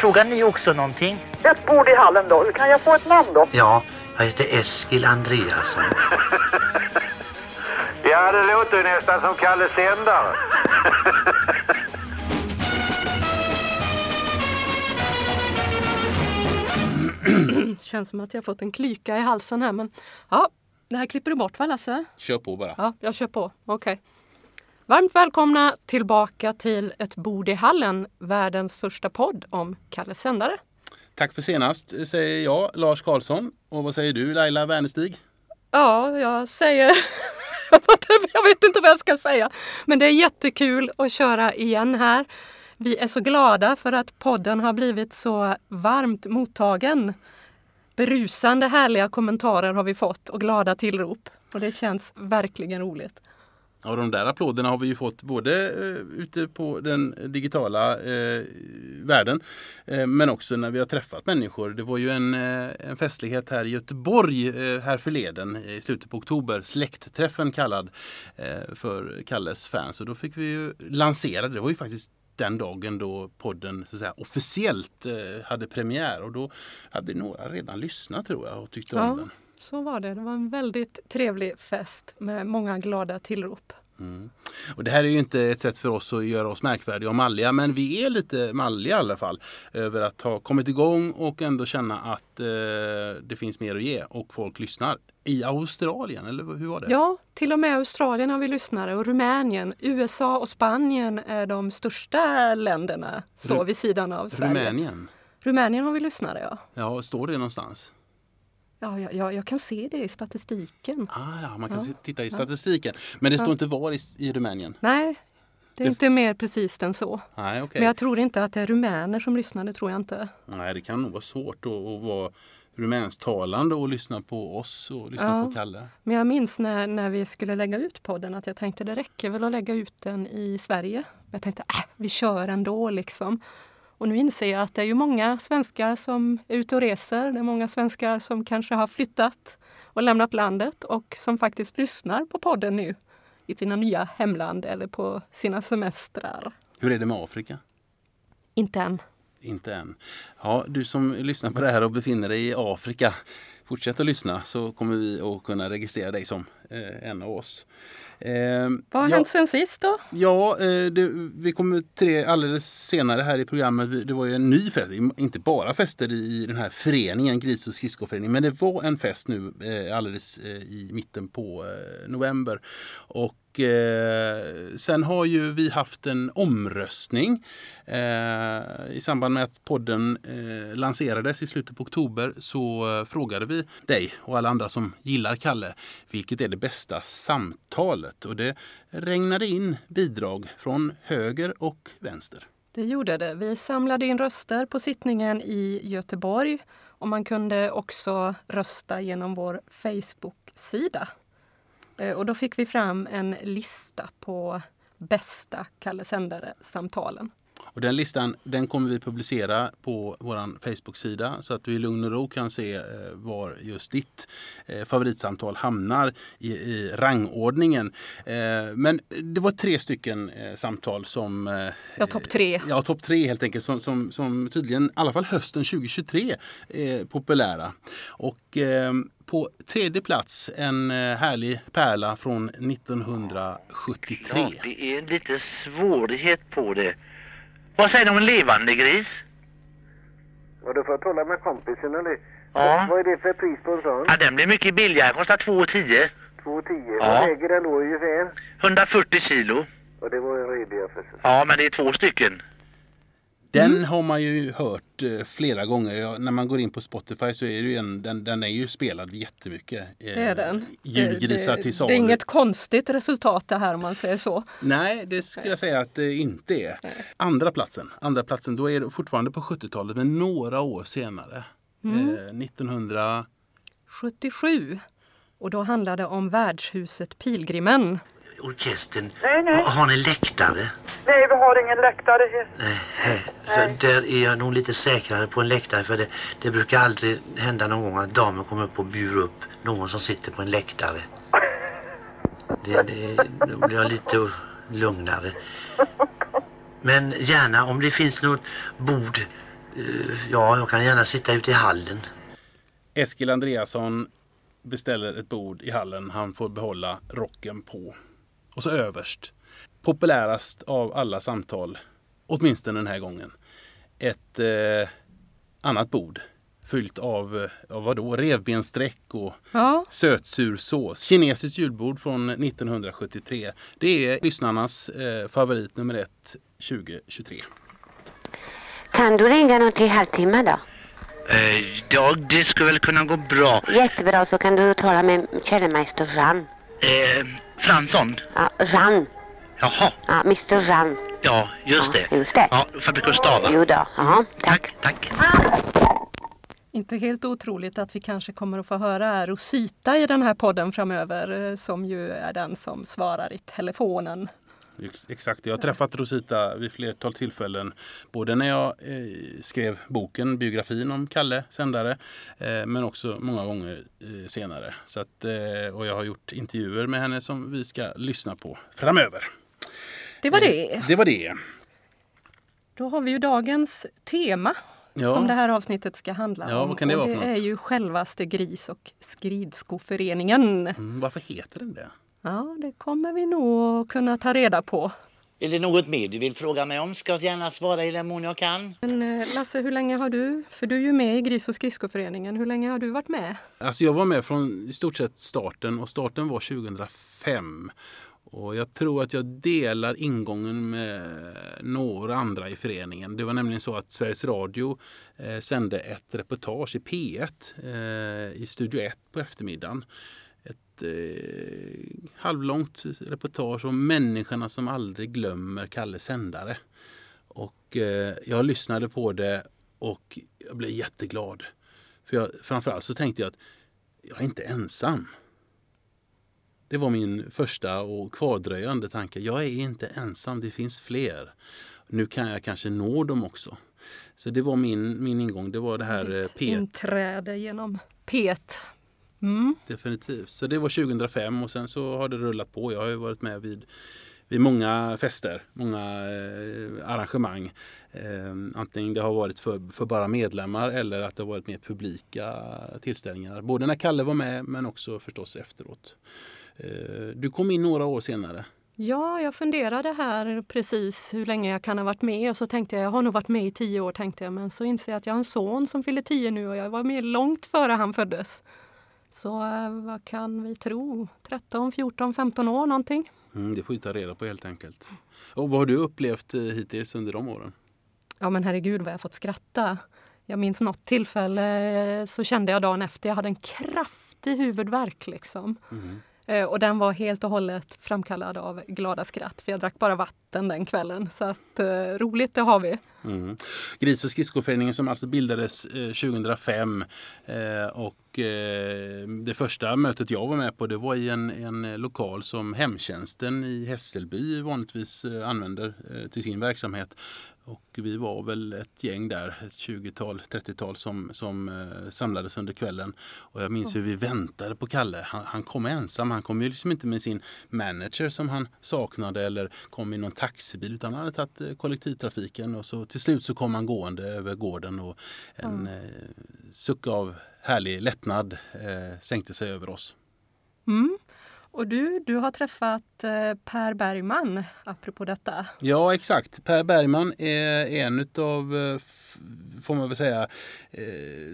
Efterfrågar ni också någonting? Ett bord i hallen då. Kan jag få ett namn då? Ja, jag heter Eskil Andreasson. Ja, det låter ju nästan som Kalle Sändare. Känns som att jag fått en klyka i halsen här men ja, det här klipper du bort va Lasse? Kör på bara. Ja, jag kör på. Okej. Varmt välkomna tillbaka till Ett bord i hallen, världens första podd om Kalle Sändare. Tack för senast säger jag, Lars Karlsson. Och vad säger du, Laila Wernestig? Ja, jag säger... jag vet inte vad jag ska säga. Men det är jättekul att köra igen här. Vi är så glada för att podden har blivit så varmt mottagen. Berusande härliga kommentarer har vi fått och glada tillrop. Och det känns verkligen roligt. Och de där applåderna har vi ju fått både eh, ute på den digitala eh, världen eh, men också när vi har träffat människor. Det var ju en, eh, en festlighet här i Göteborg eh, här förleden i slutet på oktober. Släktträffen kallad för Kalles fans. Och då fick vi ju lansera, det var ju faktiskt den dagen då podden så att säga, officiellt hade premiär och då hade några redan lyssnat tror jag och tyckte Ja. om den. Så var det. Det var en väldigt trevlig fest med många glada tillrop. Och det här är ju inte ett sätt för oss att göra oss märkvärdiga och malliga men vi är lite malliga i alla fall över att ha kommit igång och ändå känna att eh, det finns mer att ge och folk lyssnar. I Australien, eller hur var det? Ja, till och med Australien har vi lyssnare och Rumänien. USA och Spanien är de största länderna så Ru- vid sidan av Sverige. Rumänien? Rumänien har vi lyssnare, ja. Ja, står det någonstans? Ja, jag, jag, kan se det i statistiken. Ah, ja, man kan Ja. titta i statistiken. Men det står inte var i, i Rumänien? Nej, det är Det- inte mer precis än så. Nej, okej. Men jag tror inte att det är rumäner som lyssnar, det tror jag inte. Nej, det kan nog vara svårt att, att vara rumänsktalande och lyssna på oss och lyssna Ja. på Kalle. Men jag minns när, när vi skulle lägga ut podden att jag tänkte det räcker väl att lägga ut den i Sverige. Men jag tänkte äh, vi kör ändå liksom. Och nu inser jag att det är ju många svenskar som är ute och reser. Det är många svenskar som kanske har flyttat och lämnat landet och som faktiskt lyssnar på podden nu i sina nya hemland eller på sina semestrar. Hur är det med Afrika? Inte än. Inte än. Ja, du som lyssnar på det här och befinner dig i Afrika, fortsätt att lyssna så kommer vi att kunna registrera dig som eh, en av oss. Eh, Vad har ja, hänt sen sist då? Ja, eh, det, vi kommer till det alldeles senare här i programmet. Det var ju en ny fest, inte bara fester i den här föreningen, Gris och skridskoföreningen, men det var en fest nu eh, alldeles eh, i mitten på eh, november. Och eh, sen har ju vi haft en omröstning i samband med att podden lanserades i slutet på oktober så frågade vi dig och alla andra som gillar Kalle vilket är det bästa samtalet? Och det regnade in bidrag från höger och vänster. Det gjorde det. Vi samlade in röster på sittningen i Göteborg och man kunde också rösta genom vår Facebook-sida. Eh, och då fick vi fram en lista på bästa Kalle Sändare-samtalen. Och den listan den kommer vi publicera på vår Facebook-sida så att du i lugn och ro kan se eh, var just ditt eh, favoritsamtal hamnar i, i rangordningen. Eh, men det var tre stycken eh, samtal som... Eh, Ja, topp tre. Ja, topp tre helt enkelt som, som, som tydligen, i alla fall hösten 2023, är populära. Och eh, på tredje plats en eh, härlig pärla från 1973. Ja, det är lite svårighet på det. Vad säger ni om en levande gris? Och du får tala med kompisen eller? Ja. Vad är det för pris på en sån? Ja, den blir mycket billigare. Kostar 2,10. 2,10. Ja. Vad väger den då ungefär? 140 kilo. Och det var en redig affär. Ja, men det är två stycken. Den har man ju hört eh, flera gånger. Ja, när man går in på Spotify så är det ju en, den, den är ju spelad jättemycket. Eh, Det är den. Julgrisar det, till det salu. är inget konstigt resultat det här om man säger så. Nej, det skulle jag säga att det inte är. Andra platsen, andra platsen, då är det fortfarande på 70-talet men några år senare. Mm. Eh, 1900... 77. Och då handlar det om värdshuset Pilgrimen. Orkestern, Nej, nej. har ni läktare? Nej, vi har ingen läktare här. Nej, för där är jag nog lite säkrare på en läktare för det, det brukar aldrig hända någon gång att damen kommer upp och bjuder upp någon som sitter på en läktare. Det, det, då blir jag lite lugnare. Men gärna om det finns något bord Eh, Ja, jag kan gärna sitta ute i hallen. Eskil Andreasson beställer ett bord i hallen. Han får behålla rocken på. Och så överst, populärast av alla samtal, åtminstone den här gången, ett eh, annat bord fyllt av, eh, av vadå, revbenssträck och Ja, sötsur sås. Kinesiskt julbord från 1973. Det är lyssnarnas eh, favorit nummer ett 2023. Kan du ringa någon till halvtimme då? Eh, ja, det skulle väl kunna gå bra. Jättebra, så kan du tala med Kellermeister Jan. Eh, Fransson? Ja, Jan. Jaha, Ja, Mr Jan. ja, just Ja, det. just det. Ja, fabrikör Stava. Jo då, ja, tack. Tack, tack. inte helt otroligt att vi kanske kommer att få höra Rosita i den här podden framöver, eh, som ju är den som svarar i telefonen. Ex- Exakt, jag har träffat Rosita vid flertal tillfällen. Både när jag eh, skrev boken, biografin om Kalle Sändare, eh, men också många gånger eh, senare. Så att, eh, och jag har gjort intervjuer med henne som vi ska lyssna på framöver. Det var det. Det var det. Då har vi ju dagens tema Ja. som det här avsnittet ska handla Ja, om. vad kan det och vara det för något? är ju självaste Gris och skridskoföreningen. Mm, varför heter den det? Ja, det kommer vi nog kunna ta reda på. Är det något mer du vill fråga mig om? Ska jag gärna svara i den mån jag kan. Men eh, Lasse, hur länge har du, för du är ju med i Gris och skridskoföreningen, hur länge har du varit med? Alltså jag var med från i stort sett starten och starten var 2005. Och jag tror att jag delar ingången med några andra i föreningen. Det var nämligen så att Sveriges Radio eh, sände ett reportage i P1 eh, i Studio 1 på eftermiddagen. Ett eh, halvlångt reportage om människorna som aldrig glömmer Kalle Sändare. Och eh, jag lyssnade på det och jag blev jätteglad. För jag, framförallt så tänkte jag att jag är inte ensam. Det var min första och kvardröjande tanke. Jag är inte ensam, det finns fler. Nu kan jag kanske nå dem också. Så det var min, min ingång. Det var det här Mitt pet. Inträde genom P. Mm. definitivt. Så det var 2005 och sen så har det rullat på. Jag har ju varit med vid, vid många fester, många eh, arrangemang. Eh, antingen det har varit för, för bara medlemmar eller att det har varit mer publika tillställningar. Både när Kalle var med men också förstås efteråt. Eh, du kom in några år senare. Ja, jag funderade här precis hur länge jag kan ha varit med och så tänkte jag, jag har nog varit med i tio år tänkte jag, men så inser jag att jag har en son som fyller tio nu och jag var med långt före han föddes. Så eh, vad kan vi tro? 13, 14, 15 år någonting? Mm, det får vi ta reda på helt enkelt. Och vad har du upplevt eh, hittills under de åren? Ja men herregud vad jag fått skratta. Jag minns något tillfälle eh, så kände jag dagen efter, jag hade en kraftig huvudvärk liksom. Eh, Eh, och den var helt och hållet framkallad av glada skratt för jag drack bara vatten den kvällen. Så att eh, roligt det har vi. Mm. Gris och skridskoföreningen som alltså bildades eh, 2005 eh, och eh, det första mötet jag var med på det var i en, en lokal som hemtjänsten i Hässelby vanligtvis eh, använder eh, till sin verksamhet. Och vi var väl ett gäng där, ett 20-tal, 30-tal som, som eh, samlades under kvällen. Och jag minns hur vi väntade på Kalle. Han, han kom ensam, han kom ju liksom inte med sin manager som han saknade eller kom i någon taxibil utan han hade tagit eh, kollektivtrafiken och så till slut så kom han gående över gården och en eh, suck av härlig lättnad eh, sänkte sig över oss. Mm. Och du, du har träffat eh, Per Bergman apropå detta. Ja, exakt. Per Bergman är en av, får man väl säga, eh,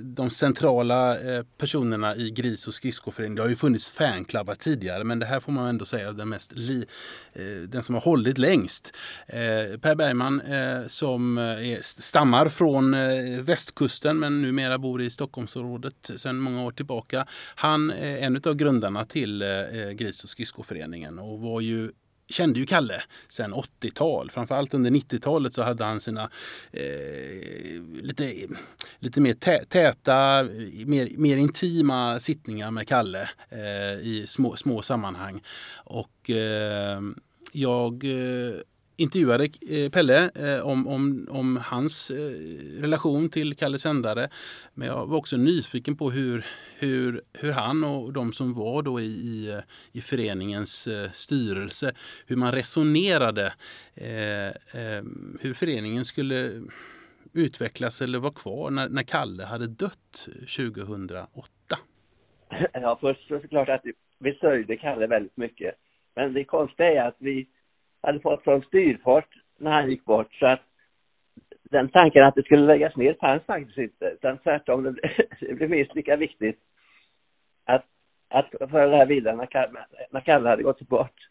de centrala eh, personerna i Gris och skridskoföreningen. Det har ju funnits fanklubbar tidigare, men det här får man ändå säga är den, mest li, eh, den som har hållit längst. Per Bergman som är, stammar från västkusten men numera bor i Stockholmsområdet sedan många år tillbaka. Han är en av grundarna till Gris och skridskoföreningen och var ju kände ju Kalle sen 80-tal. Framförallt under 90-talet så hade han sina eh, lite, lite mer tä, täta, mer, mer intima sittningar med Kalle eh, i små, små sammanhang. Och eh, jag eh, intervjuade eh, Pelle eh, om, om, om hans eh, relation till Kalle Sändare. Men jag var också nyfiken på hur, hur, hur han och de som var då i, i, i föreningens styrelse, hur man resonerade, eh, eh, hur föreningen skulle utvecklas eller vara kvar när, när Kalle hade dött 2008? Ja, först så är klart att vi sörjde Kalle väldigt mycket. Men det konstiga är att vi hade fått sån styrfart när han gick bort så att den tanken att det skulle läggas ner fanns faktiskt inte. Utan tvärtom, det blev, det blev minst lika viktigt att, att föra det här vidare när Kalle, när Kalle hade gått bort.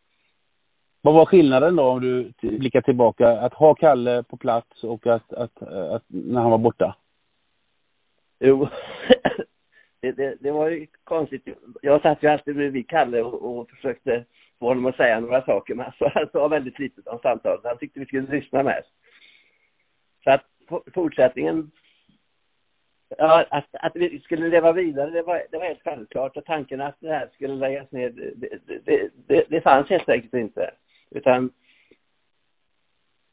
Vad var skillnaden då om du blickar tillbaka? Att ha Kalle på plats och att, att, att när han var borta? Jo, det, det, det, var ju konstigt. Jag satt ju alltid bredvid Kalle och, och försökte få honom att säga några saker. Men alltså, han sa väldigt lite om samtalet. Han tyckte vi skulle lyssna mest. Så att fortsättningen, ja, att, att vi skulle leva vidare, det var, det var helt självklart. Och tanken att det här skulle läggas ner, det, det, det, det fanns helt enkelt inte. Utan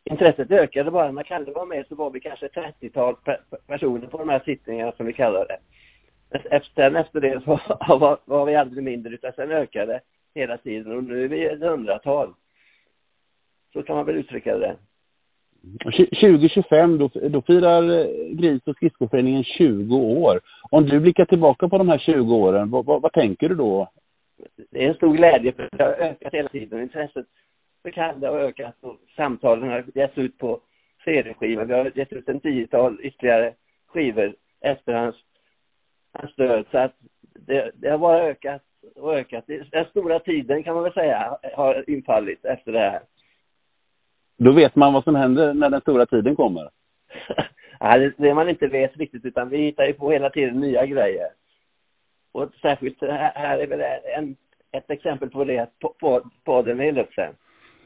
intresset ökade bara. När Kalle var med så var vi kanske 30-tal personer på de här sittningarna som vi kallar det. Efter, efter det så var, var vi aldrig mindre utan sen ökade hela tiden och nu är vi ett hundratal. Så kan man väl uttrycka det. 2025, då, då firar eh, Gris och skridskoföreningen 20 år. Om du blickar tillbaka på de här 20 åren, vad, vad, vad, tänker du då? Det är en stor glädje för det har ökat hela tiden. Intresset för Kalle har ökat och samtalen har getts ut på CD-skivor. Vi har gett ut en tiotal ytterligare skivor efter hans, hans död. Så att det, det har bara ökat och ökat. Den stora tiden kan man väl säga har infallit efter det här. Då vet man vad som händer när den stora tiden kommer. ja, det, det man inte vet riktigt, utan vi hittar ju på hela tiden nya grejer. Och särskilt här, är väl en, ett exempel på det, på, på, på den i luften.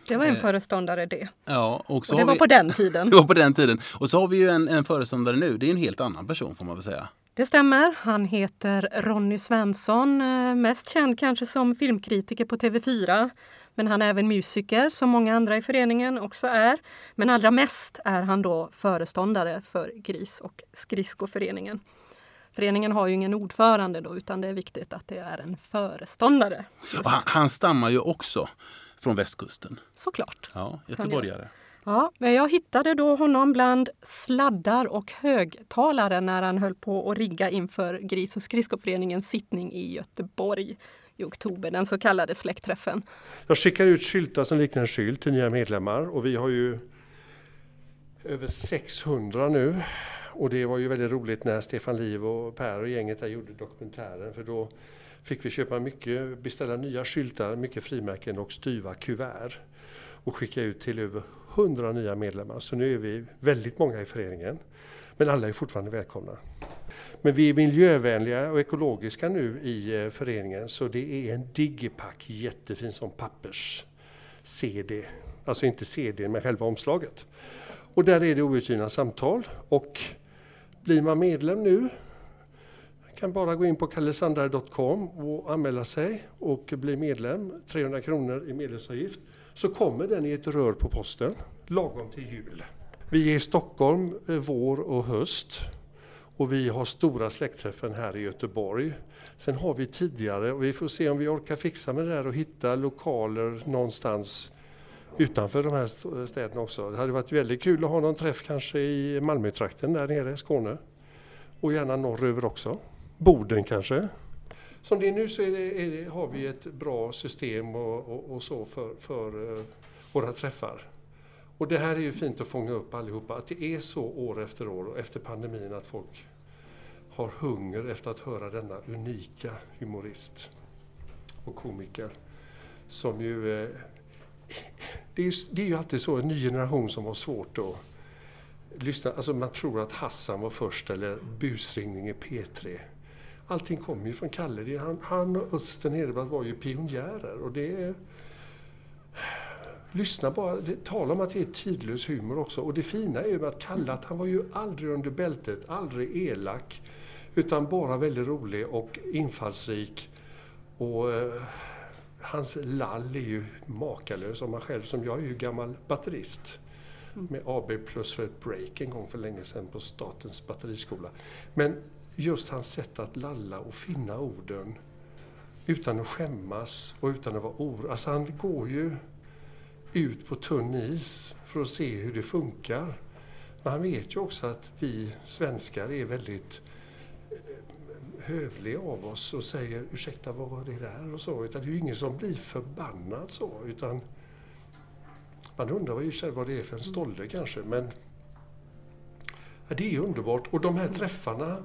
Det var en föreståndare det. Ja, och, och det var vi... på den tiden. det var på den tiden. Och så har vi ju en, en föreståndare nu. Det är en helt annan person får man väl säga. Det stämmer. Han heter Ronny Svensson, eh, mest känd kanske som filmkritiker på TV4. Men han är även musiker som många andra i föreningen också är. Men allra mest är han då föreståndare för Gris och skridskoföreningen. Föreningen har ju ingen ordförande då utan det är viktigt att det är en föreståndare. Han, han, stammar ju också från västkusten. Såklart. Ja, göteborgare. Ja, men jag hittade då honom bland sladdar och högtalare när han höll på att rigga inför Gris och skridskoföreningens sittning i Göteborg i oktober, den så kallade släktträffen. Jag skickar ut skyltar som liknar en skylt till nya medlemmar och vi har ju över 600 nu. Och det var ju väldigt roligt när Stefan Liv och Per och gänget där gjorde dokumentären för då fick vi köpa mycket, beställa nya skyltar, mycket frimärken och styva kuvert och skicka ut till över 100 nya medlemmar. Så nu är vi väldigt många i föreningen. Men alla är fortfarande välkomna. Men vi är miljövänliga och ekologiska nu i eh, föreningen så det är en digipack jättefin som pappers-CD. Alltså inte CD men själva omslaget. Och där är det outgivna samtal och blir man medlem nu kan bara gå in på kallesandare.com och anmäla sig och bli medlem. 300 kronor i medlemsavgift. Så kommer den i ett rör på posten lagom till jul. Vi är i Stockholm eh, vår och höst och vi har stora släktträffen här i Göteborg. Sen har vi tidigare, och vi får se om vi orkar fixa med det där och hitta lokaler någonstans utanför de här städerna också. Det hade varit väldigt kul att ha någon träff kanske i Malmötrakten där nere i Skåne. Och gärna norröver också. Boden kanske. Som det är nu så är det, är det, har vi ett bra system och, och, och så för, för uh, våra träffar. Och det här är ju fint att fånga upp allihopa, att det är så år efter år och efter pandemin att folk har hunger efter att höra denna unika humorist och komiker. Som ju... Eh, det, är ju det är ju alltid så, en ny generation som har svårt att lyssna. Alltså man tror att Hassan var först eller busringning i P3. Allting kommer ju från Kalle. Han, han och Östen Hedeblad var ju pionjärer och det Lyssna bara, tala om att det är tidlös humor också. Och det fina är ju att Kalle, att han var ju aldrig under bältet, aldrig elak. Utan bara väldigt rolig och infallsrik. Och eh, hans lall är ju makalös. Om man själv, som jag är ju gammal batterist. Med AB plus för ett break en gång för länge sedan på Statens batteriskola. Men just hans sätt att lalla och finna orden utan att skämmas och utan att vara orolig. Alltså han går ju ut på tunn is för att se hur det funkar. Men han vet ju också att vi svenskar är väldigt eh, hövliga av oss och säger ursäkta vad var det där och så. Utan det är ju ingen som blir förbannad så utan man undrar vad, vad det är för en stolle kanske men det är underbart och de här träffarna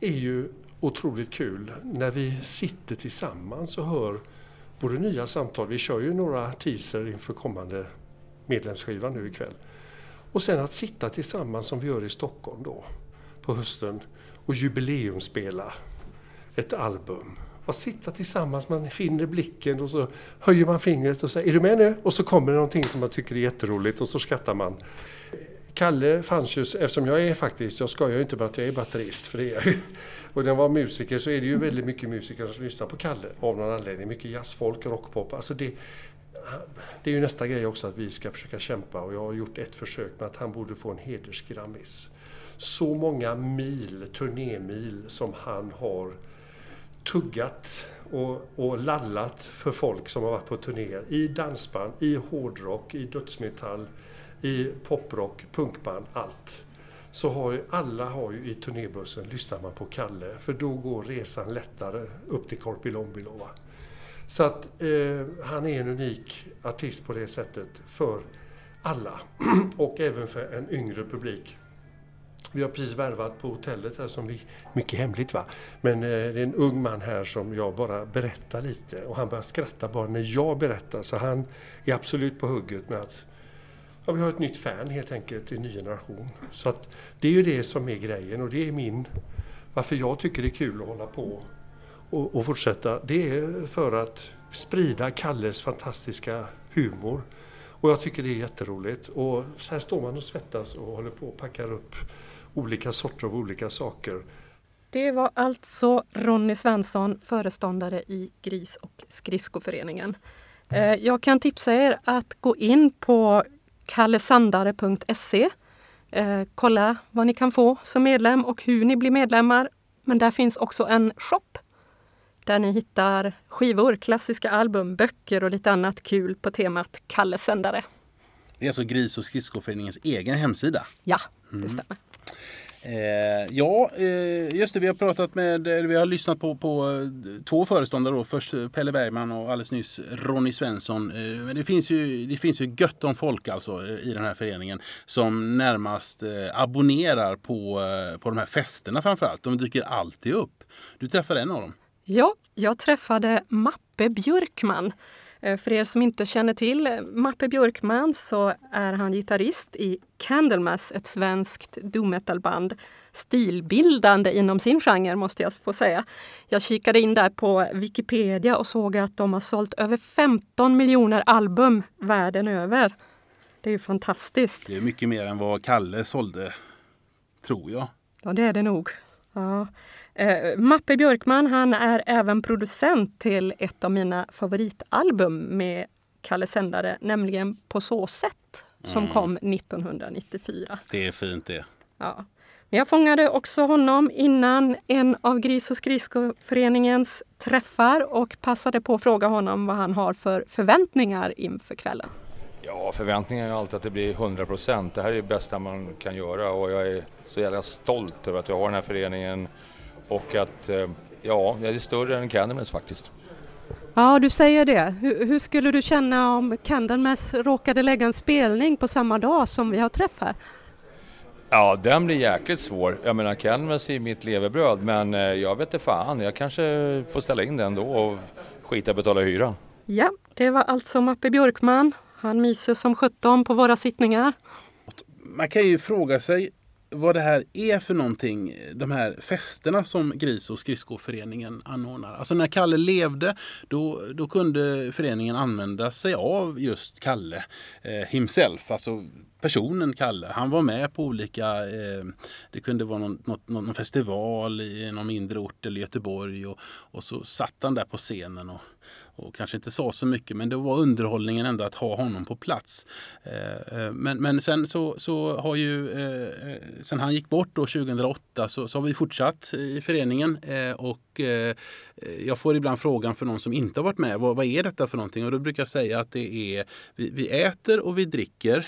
är ju otroligt kul när vi sitter tillsammans och hör både nya samtal, vi kör ju några teaser inför kommande medlemsskiva nu ikväll. Och sen att sitta tillsammans som vi gör i Stockholm då på hösten och jubileumspela ett album. Att sitta tillsammans, man finner blicken och så höjer man fingret och säger är du med nu? Och så kommer det någonting som man tycker är jätteroligt och så skrattar man. Kalle fanns ju, eftersom jag är faktiskt, jag skojar ju inte bara att jag är batterist för det är jag ju. Och när jag var musiker så är det ju väldigt mycket musiker som lyssnar på Kalle av någon anledning. Mycket jazzfolk, rockpop. Alltså det, det är ju nästa grej också att vi ska försöka kämpa och jag har gjort ett försök med att han borde få en hedersgrammis. Så många mil, turnémil som han har tuggat och, och lallat för folk som har varit på turnéer i dansband, i hårdrock, i dödsmetall, i poprock, punkband, allt. Så har ju, alla har ju i turnébussen, lyssnar man på Kalle, för då går resan lättare upp till Korpilombolo. Så att eh, han är en unik artist på det sättet för alla och även för en yngre publik. Vi har precis värvat på hotellet här som vi, mycket hemligt va, men eh, det är en ung man här som jag bara berättar lite och han börjar skratta bara när jag berättar så han är absolut på hugget med att ja, vi har ett nytt fan helt enkelt, en ny generation. Så att det är ju det som är grejen och det är min, varför jag tycker det är kul att hålla på och, och fortsätta. Det är för att sprida Kalles fantastiska humor. Och jag tycker det är jätteroligt. Och så här står man och svettas och håller på och packar upp olika sorter av olika saker. Det var alltså Ronny Svensson, föreståndare i Gris och skridskoföreningen. Eh, jag kan tipsa er att gå in på kallesandare.se. Eh, kolla vad ni kan få som medlem och hur ni blir medlemmar. Men där finns också en shop där ni hittar skivor, klassiska album, böcker och lite annat kul på temat Kallesändare. Det är alltså Gris och skridskoföreningens egen hemsida? Ja, det mm. stämmer. Eh, ja, eh, just det. Vi har pratat med, vi har lyssnat på, på eh, två föreståndare. Då. Först eh, Pelle Bergman och alldeles nyss Ronny Svensson. Eh, men det finns, ju, det finns ju gött om folk alltså eh, i den här föreningen som närmast eh, abonnerar på, eh, på de här festerna framförallt. De dyker alltid upp. Du träffade en av dem. Ja, jag träffade Mappe Björkman. Eh, för er som inte känner till eh, Mappe Björkman så är han gitarrist i Candlemass, ett svenskt doom. Stilbildande inom sin genre måste jag få säga. Jag kikade in där på Wikipedia och såg att de har sålt över 15 miljoner album världen över. Det är ju fantastiskt. Det är mycket mer än vad Kalle sålde, tror jag. Ja, det är det nog. Ja. Eh, Mappe Björkman han är även producent till ett av mina favoritalbum med Kalle Sändare, nämligen På så sätt som mm. kom 1994. Det är fint det. Ja. Men jag fångade också honom innan en av Gris och skridskoföreningens träffar och passade på att fråga honom vad han har för förväntningar inför kvällen. Ja, förväntningarna är alltid att det blir 100 procent. Det här är det bästa man kan göra och jag är så jävla stolt över att jag har den här föreningen och att, eh, ja, det är större än Candlemass faktiskt. Ja, du säger det. Hur, hur, skulle du känna om Candlemass råkade lägga en spelning på samma dag som vi har träff här? Ja, den blir jäkligt svår. Jag menar, Candlemass är mitt levebröd, men eh, jag vet inte fan. Jag kanske får ställa in den då och skita i betala hyra. Ja, det var alltså Mappe Björkman. Han myser som 17 på våra sittningar. Man kan ju fråga sig vad det här är för någonting, de här festerna som Gris och skridskoföreningen anordnar. Alltså när Kalle levde då, då kunde föreningen använda sig av just Kalle eh, himself, alltså personen Kalle. Han var med på olika, eh, det kunde vara någon, något, någon, festival i någon mindre ort eller Göteborg och, och så satt han där på scenen och och kanske inte sa så mycket men det var underhållningen ändå att ha honom på plats. Eh, eh, men, men sen så, så har ju, eh, sen han gick bort då 2008 så, så har vi fortsatt i föreningen och jag får ibland frågan för någon som inte har varit med, vad, vad är detta för någonting? Och då brukar jag säga att det är, vi, vi äter och vi dricker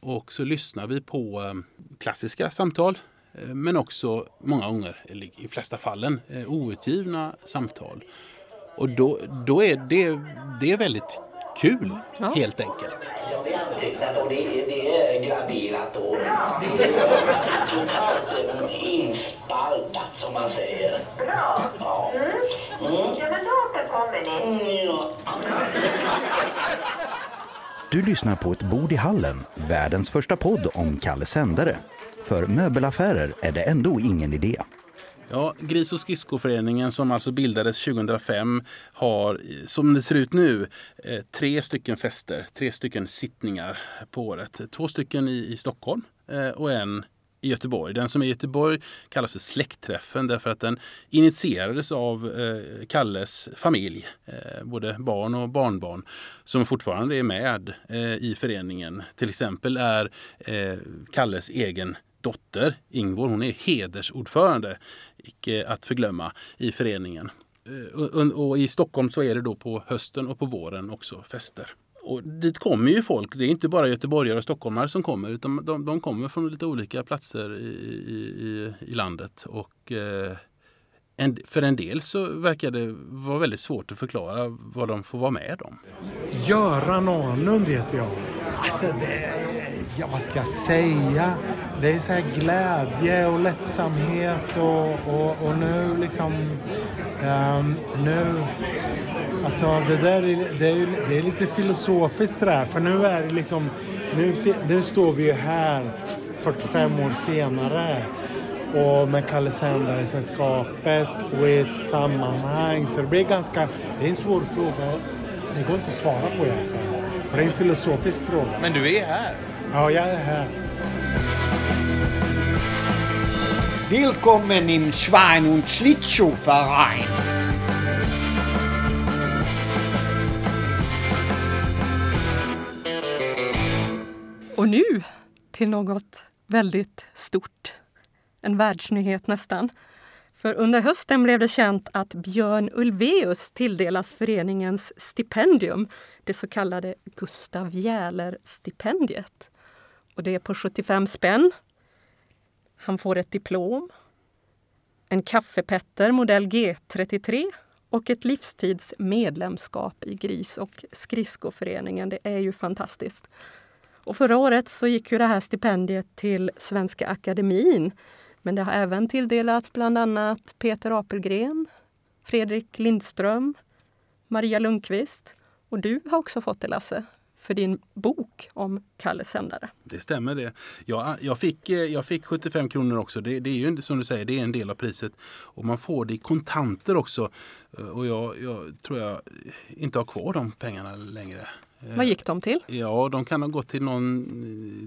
och så lyssnar vi på klassiska samtal men också många gånger, i flesta fallen, outgivna samtal. Och då, då är det, det är väldigt kul, ja. helt enkelt. Ja, det är antecknat och det är, det är graverat och det är totalt inspaltat som man säger. Bra. Ja. Mm. Ja, men då återkommer ni. Mm, ja. Du lyssnar på Ett bord i hallen, världens första podd om Kalle Sändare. För möbelaffärer är det ändå ingen idé. Ja, Gris och skridskoföreningen som alltså bildades 2005 har som det ser ut nu eh, tre stycken fester, tre stycken sittningar på året. Två stycken i, i Stockholm eh, och en i Göteborg. Den som är i Göteborg kallas för Släktträffen därför att den initierades av eh, Kalles familj, eh, både barn och barnbarn, som fortfarande är med eh, i föreningen. Till exempel är eh, Kalles egen dotter Ingvor, hon är hedersordförande, icke att förglömma, i föreningen. Eh, och i Stockholm så är det då på hösten och på våren också fester. Och dit kommer ju folk. Det är inte bara göteborgare och stockholmare som kommer utan de, de kommer från lite olika platser i, i, i landet. Och eh, en, för en del så verkar det vara väldigt svårt att förklara vad de får vara med om. Göran Arnlund heter jag. Alltså det, ja, vad ska jag säga? Det är så här glädje och lättsamhet och, och, och nu liksom... Um, nu... Alltså det där är, det är, det är lite filosofiskt det där. För nu är det liksom... Nu, nu står vi ju här 45 år senare och med Kalle Sändare-sällskapet och i ett sammanhang. Så det blir ganska... Det är en svår fråga. Det går inte att svara på egentligen. För det är en filosofisk fråga. Men du är här? Ja, jag är här. Willkommen im Schwein- und Schlittschuhverein. Och nu till något väldigt stort. En världsnyhet nästan. För under hösten blev det känt att Björn Ulvaeus tilldelas föreningens stipendium, det så kallade Gustav Jähler-stipendiet. Och det är på 75 spänn han får ett diplom, en kaffepetter modell G33 och ett livstidsmedlemskap i Gris och skridskoföreningen. Det är ju fantastiskt. Och förra året så gick ju det här stipendiet till Svenska Akademin. Men det har även tilldelats bland annat Peter Apelgren, Fredrik Lindström, Maria Lundqvist. Och du har också fått det Lasse för din bok om Kalle Sändare. Det stämmer det. Jag, jag, fick, eh, jag fick 75 kronor också. Det, det är ju som du säger, det är en del av priset. Och man får det i kontanter också. Eh, och jag, jag tror jag inte har kvar de pengarna längre. Vad gick de till? Ja, de kan ha gått till någon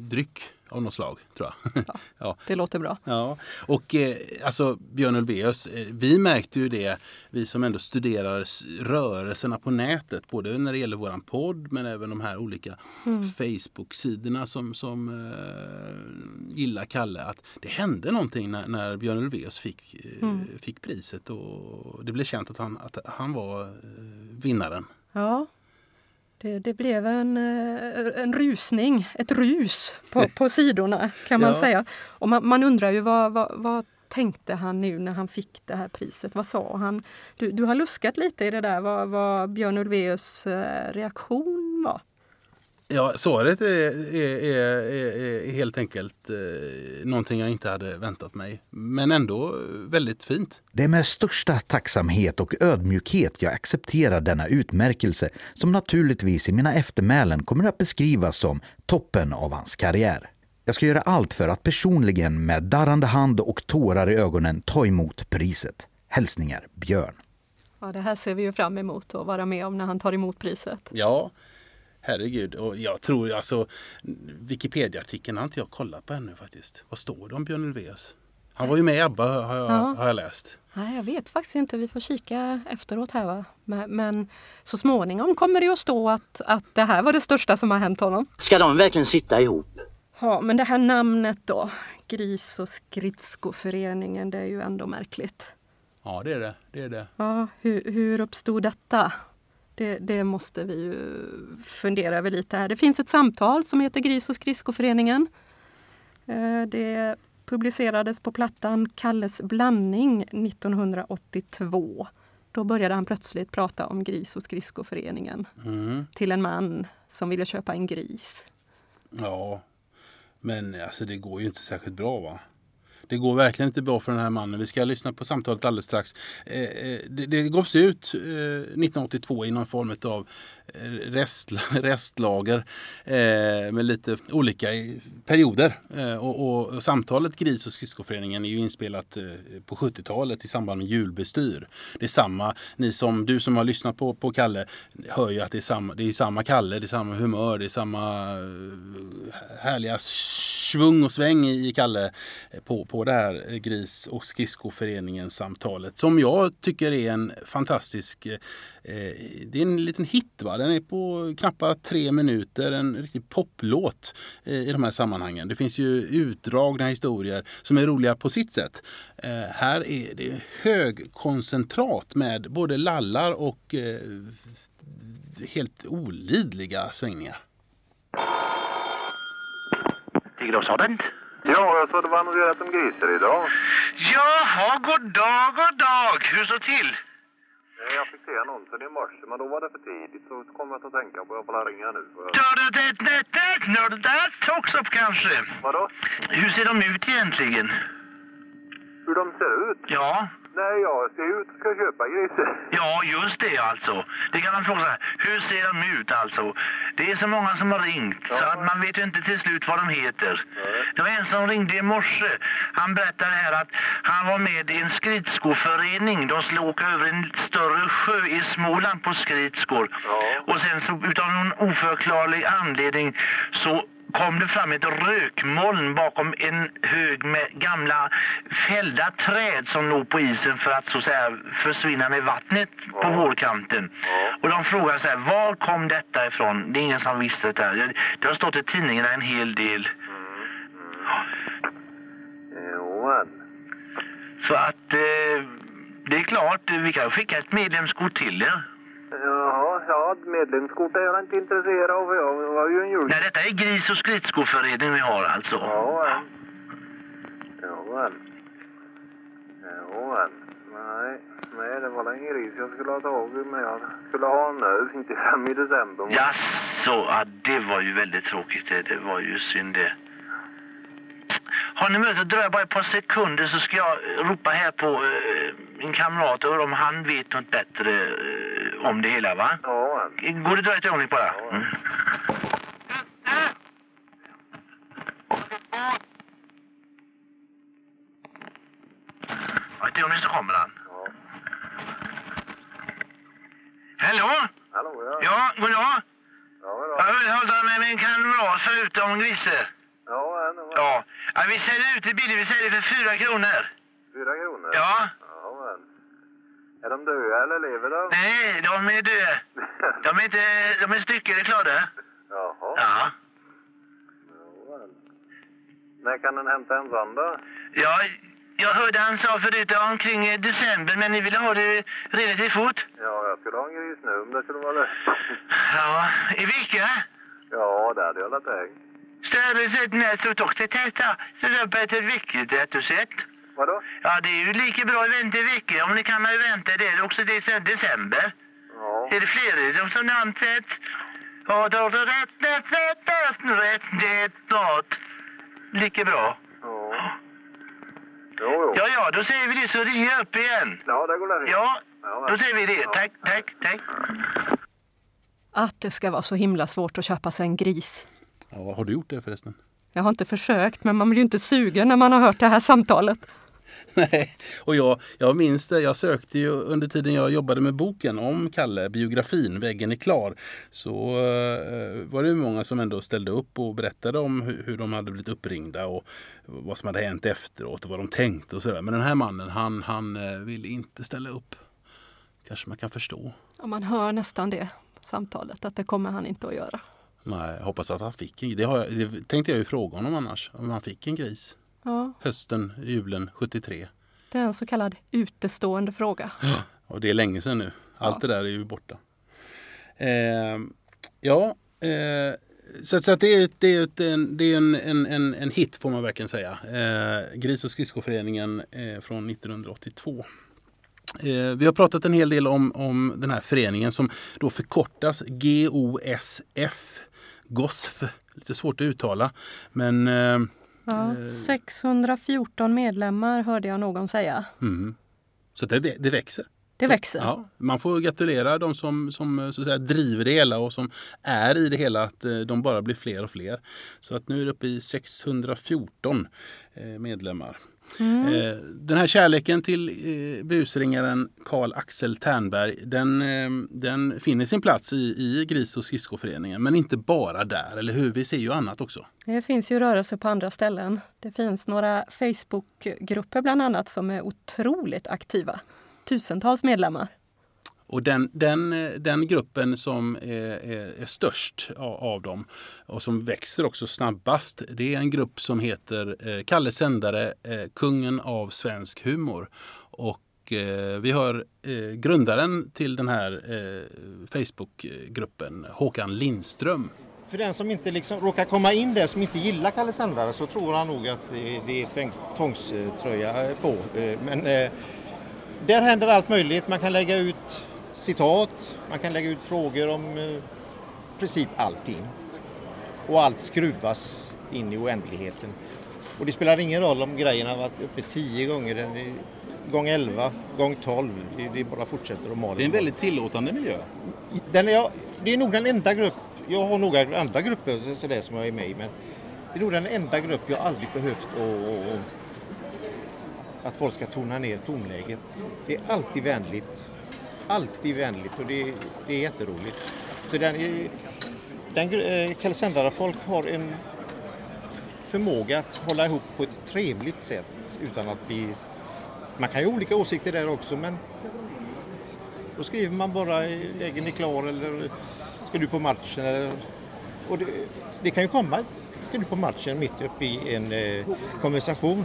dryck av något slag, tror jag. Ja, ja. Det låter bra. Ja. Och eh, alltså Björn Ulvaeus, eh, vi märkte ju det, vi som ändå studerar rörelserna på nätet, både när det gäller våran podd men även de här olika mm. Facebook-sidorna som, som eh, gillar Kalle, att det hände någonting när, när Björn Ulvaeus fick, eh, mm. fick priset och det blev känt att han, att han var eh, vinnaren. Ja, det, det, blev en, eh, en rusning, ett rus på, på sidorna kan man ja. säga. Och man, man, undrar ju vad, vad, vad, tänkte han nu när han fick det här priset? Vad sa han? Du, du har luskat lite i det där, vad, vad Björn Ulvaeus eh, reaktion var. Ja, svaret är, är, är, är, helt enkelt eh, någonting jag inte hade väntat mig. Men ändå väldigt fint. Det är med största tacksamhet och ödmjukhet jag accepterar denna utmärkelse som naturligtvis i mina eftermälen kommer att beskrivas som toppen av hans karriär. Jag ska göra allt för att personligen med darrande hand och tårar i ögonen ta emot priset. Hälsningar Björn. Ja, det här ser vi ju fram emot att vara med om när han tar emot priset. Ja, Herregud, och jag tror alltså Wikipedia-artikeln har inte jag kollat på ännu faktiskt. Vad står det om Björn Ulvaeus? Han var ju med i ABBA har jag, Ja. har jag läst. Nej, jag vet faktiskt inte. Vi får kika efteråt här. Va? Men, men så småningom kommer det att stå att, att det här var det största som har hänt honom. Ska de verkligen sitta ihop? Ja, men det här namnet då, Gris och skridskoföreningen, det är ju ändå märkligt. Ja, det är det. det, är det. Ja, hur, hur uppstod detta? Det, det måste vi ju fundera över lite här. Det finns ett samtal som heter Gris och skridskoföreningen. Eh, Det publicerades på plattan Kalles blandning 1982. Då började han plötsligt prata om Gris och skridskoföreningen Mm. till en man som ville köpa en gris. Ja, men alltså det går ju inte särskilt bra va? Det går verkligen inte bra för den här mannen. Vi ska lyssna på samtalet alldeles strax. Eh, eh, det, det gavs ut eh, 1982 i någon form av rest, restlager eh, med lite olika perioder. Eh, och, och, och samtalet Gris och skridskoföreningen är ju inspelat eh, på 70-talet i samband med julbestyr. Det är samma, ni som, du som har lyssnat på, på Kalle hör ju att det är samma, det är samma Kalle, det är samma humör, det är samma eh, härliga svung och sväng i Kalle eh, på, på det här eh, Gris och skridskoföreningen samtalet som jag tycker är en fantastisk eh, det är en liten hit. Va? Den är på knappt tre minuter, en riktig poplåt eh, i de här sammanhangen. Det finns ju utdragna historier som är roliga på sitt sätt. Eh, här är det högkoncentrat med både lallar och eh, helt olidliga svängningar. Tigeråsodden? Ja, jag sa det var annonserat om grisar idag. Jaha, god dag, god dag. Hur står till? Jag fick se annonsen i morse, men då var det för tidigt. Så kom jag att tänka på, jag får ringa nu. Upp kanske. Vadå? Hur ser de ut egentligen? Hur de ser ut? Ja. Nej, jag ser ut ska köpa grisar. Ja, just det alltså. Det kan man fråga sig. Hur ser de ut alltså? Det är så många som har ringt så att man vet ju inte till slut vad de heter. Det var en som ringde i morse. Han berättade här att han var med i en skridskoförening. De skulle åka över en större sjö i Småland på skridskor. Och sen så utav någon oförklarlig anledning så kom det fram ett rökmoln bakom en hög med gamla fällda träd som låg på isen för att så att säga försvinna med vattnet på vårkanten. Och de frågade sig var kom detta ifrån? Det är ingen som visste det. här. Det har stått i tidningarna en hel del. Jo, Så att eh, det är klart, vi kan skicka ett medlemskort till er. Jaha, ja, medlemskort är jag inte intresserad av. Jag var ju en jul... Nej, detta är Gris och skridskoförening vi har alltså. Ja, ja. Ja, Ja, nej. Nej, det var en gris jag skulle ha tagit, men jag skulle ha en nu, inte fram i december. Jaså, ja, det var ju väldigt tråkigt det. Det var ju synd det. Har ni möjlighet att dröja bara ett par sekunder så ska jag ropa här på eh, min kamrat och om han vet något bättre eh, om det hela va? Ja. Går det att dröja ett ögonblick bara? Mm. Ja, ett ögonblick så kommer han. Hallå? Hallå, ja. Ja, god dag. Ja, Jag håller med min kamrat förut om grisar. Ja, ja. Ja. ja, vi säljer ut det billigt. Vi säljer för fyra kronor. Fyra kronor? Ja. Ja, men. Är de döda eller lever de? Nej, de är döda. De är inte... De är styckade, klara. Jaha. Ja. När kan den hämta en sån då? Ja, jag hörde han sa förut omkring december, men ni ville ha det relativt fort. Ja, jag skulle ha en gris nu om det skulle vara löst. Ja, i vecka. Ja, det hade jag väl tänkt. Större sett nätet också täta. Så det är på ett viktigt sätt. Vadå? Ja, det är ju lika bra att vänta i veckor. Om ni kan man ju vänta det. Det är också det sen december. Ja. Är det fler som ni har ansett? Ja, då är det rätt, rätt, rätt, rätt, rätt, rätt, rätt. Lika bra. Ja. Jo, jo. Ja, ja, då säger vi det så ringer jag upp igen. Ja, det går. Ja, Ja, då säger vi det. Tack, tack, tack. Att det ska vara så himla svårt att köpa sig en gris. Ja, har du gjort det förresten? Jag har inte försökt, men man blir ju inte sugen när man har hört det här samtalet. Nej, och jag, jag minns det. Jag sökte ju under tiden jag jobbade med boken om Kalle, biografin Väggen är klar. Så eh, var det många som ändå ställde upp och berättade om hur, hur de hade blivit uppringda och vad som hade hänt efteråt och vad de tänkte och sådär. Men den här mannen, han, han eh, ville inte ställa upp. Kanske man kan förstå. Och man hör nästan det samtalet, att det kommer han inte att göra. Nej, hoppas att han fick en det, har jag, det tänkte jag ju fråga honom annars, om han fick en gris. Ja, Hösten, julen 73. det är en så kallad utestående fråga. Och det är länge sedan nu. Allt det där är ju borta. Eh, ja, eh, så, så att det är, det är, en, det är en, en, en, en hit får man verkligen säga. Eh, Gris och skridskoföreningen eh, från 1982. Eh, vi har pratat en hel del om, om den här föreningen som då förkortas GOSF. GOSF. Lite svårt att uttala. Men eh, Ja, 614 medlemmar hörde jag någon säga. mm. Så det, det växer. Det växer. Ja, man får gratulera de som, som så att säga, driver det hela och som är i det hela, att eh, de bara blir fler och fler. Så att nu är det uppe i 614 eh, medlemmar. Mm. Eh, Den här kärleken till eh, busringaren Karl Axel Ternberg den, eh, den finner sin plats i, i Gris och skridskoföreningen. Men inte bara där, eller hur? Vi ser ju annat också. Det finns ju rörelser på andra ställen. Det finns några Facebookgrupper bland annat som är otroligt aktiva. Tusentals medlemmar. Och den, den, eh, den gruppen som är, är, är störst av, dem och som växer också snabbast, det är en grupp som heter Kalle Sändare, kungen av svensk humor. Och vi har grundaren till den här Facebookgruppen, Håkan Lindström. För den som inte liksom råkar komma in där, som inte gillar Kalle Sändare, så tror han nog att det, är tvångströja på. Men där händer allt möjligt. Man kan lägga ut citat, man kan lägga ut frågor om eh, princip allting. Och allt skruvas in i oändligheten. Och det spelar ingen roll om grejen har varit uppe tio gånger, gång elva, gång tolv. Det, det bara fortsätter och maler. Det är en väldigt tillåtande miljö. Den är, det är nog den enda grupp, jag har några andra grupper så- sådär som jag är med i, men det är nog den enda grupp jag aldrig behövt att, att folk ska tona ner tonläget. Det är alltid vänligt, alltid vänligt och det, det är jätteroligt. Så den, den, eh, folk har en förmåga att hålla ihop på ett trevligt sätt utan att bli... Man kan ju ha olika åsikter där också men då skriver man bara vägen är klar eller ska du på matchen? Eller, och det, det kan ju komma ska du på matchen mitt uppe i en eh, konversation.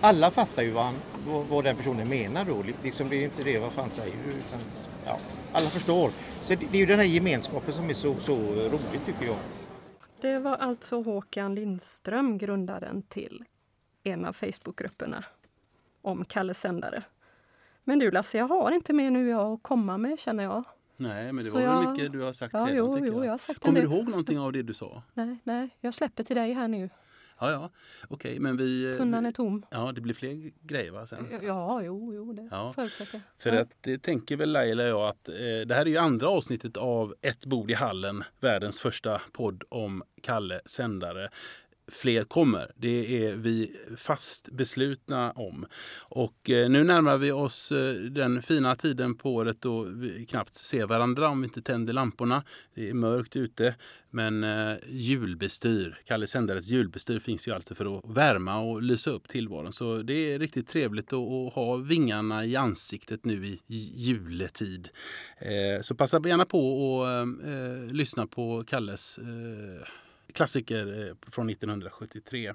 Alla fattar ju vad, han, vad, vad den personen menar då. Liksom det är inte det vad fan säger du utan ja, alla förstår. Så det, det är ju den här gemenskapen som är så, så rolig tycker jag. Det var alltså Håkan Lindström, grundaren till en av Facebookgrupperna om Kalle Sändare. Men du Lasse, jag har inte mer nu jag att komma med känner jag. Nej, men det Så var väl jag- mycket du har sagt Ja, redan. jo, jo, jag har sagt Kommer du ihåg någonting av det du sa? Nej, nej, jag släpper till dig här nu. Ja, ja. Okej, men vi... Tunnan är tom. Ja, det blir fler grejer va sen? Ja, jo, jo det Ja. förutsätter. För Ja. att det tänker väl Laila och jag att eh, det här är ju andra avsnittet av Ett bord i hallen, världens första podd om Kalle Sändare. Fler kommer, det är vi fast beslutna om. Och eh, nu närmar vi oss eh, den fina tiden på året då vi knappt ser varandra om vi inte tänder lamporna. Det är mörkt ute. Men eh, julbestyr, Kalle Sändares julbestyr finns ju alltid för att värma och lysa upp tillvaron. Så det är riktigt trevligt att, ha vingarna i ansiktet nu i juletid. Så passa gärna på att lyssna på Kalles klassiker eh, från 1973.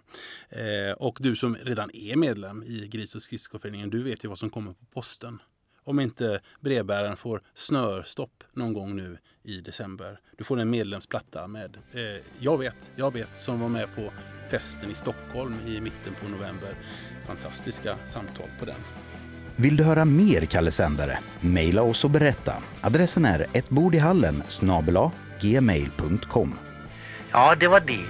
Eh, och du som redan är medlem i Gris och skridskoföreningen, du vet ju vad som kommer på posten. Om inte brevbäraren får snörstopp någon gång nu i december. Du får en medlemsplatta med eh, Jag vet, jag vet som var med på festen i Stockholm i mitten på november. Fantastiska samtal på den. Vill du höra mer Kalle Sändare? Mejla oss och berätta. Adressen är ettbordihallen snabel gmail.com. Ja, det var det.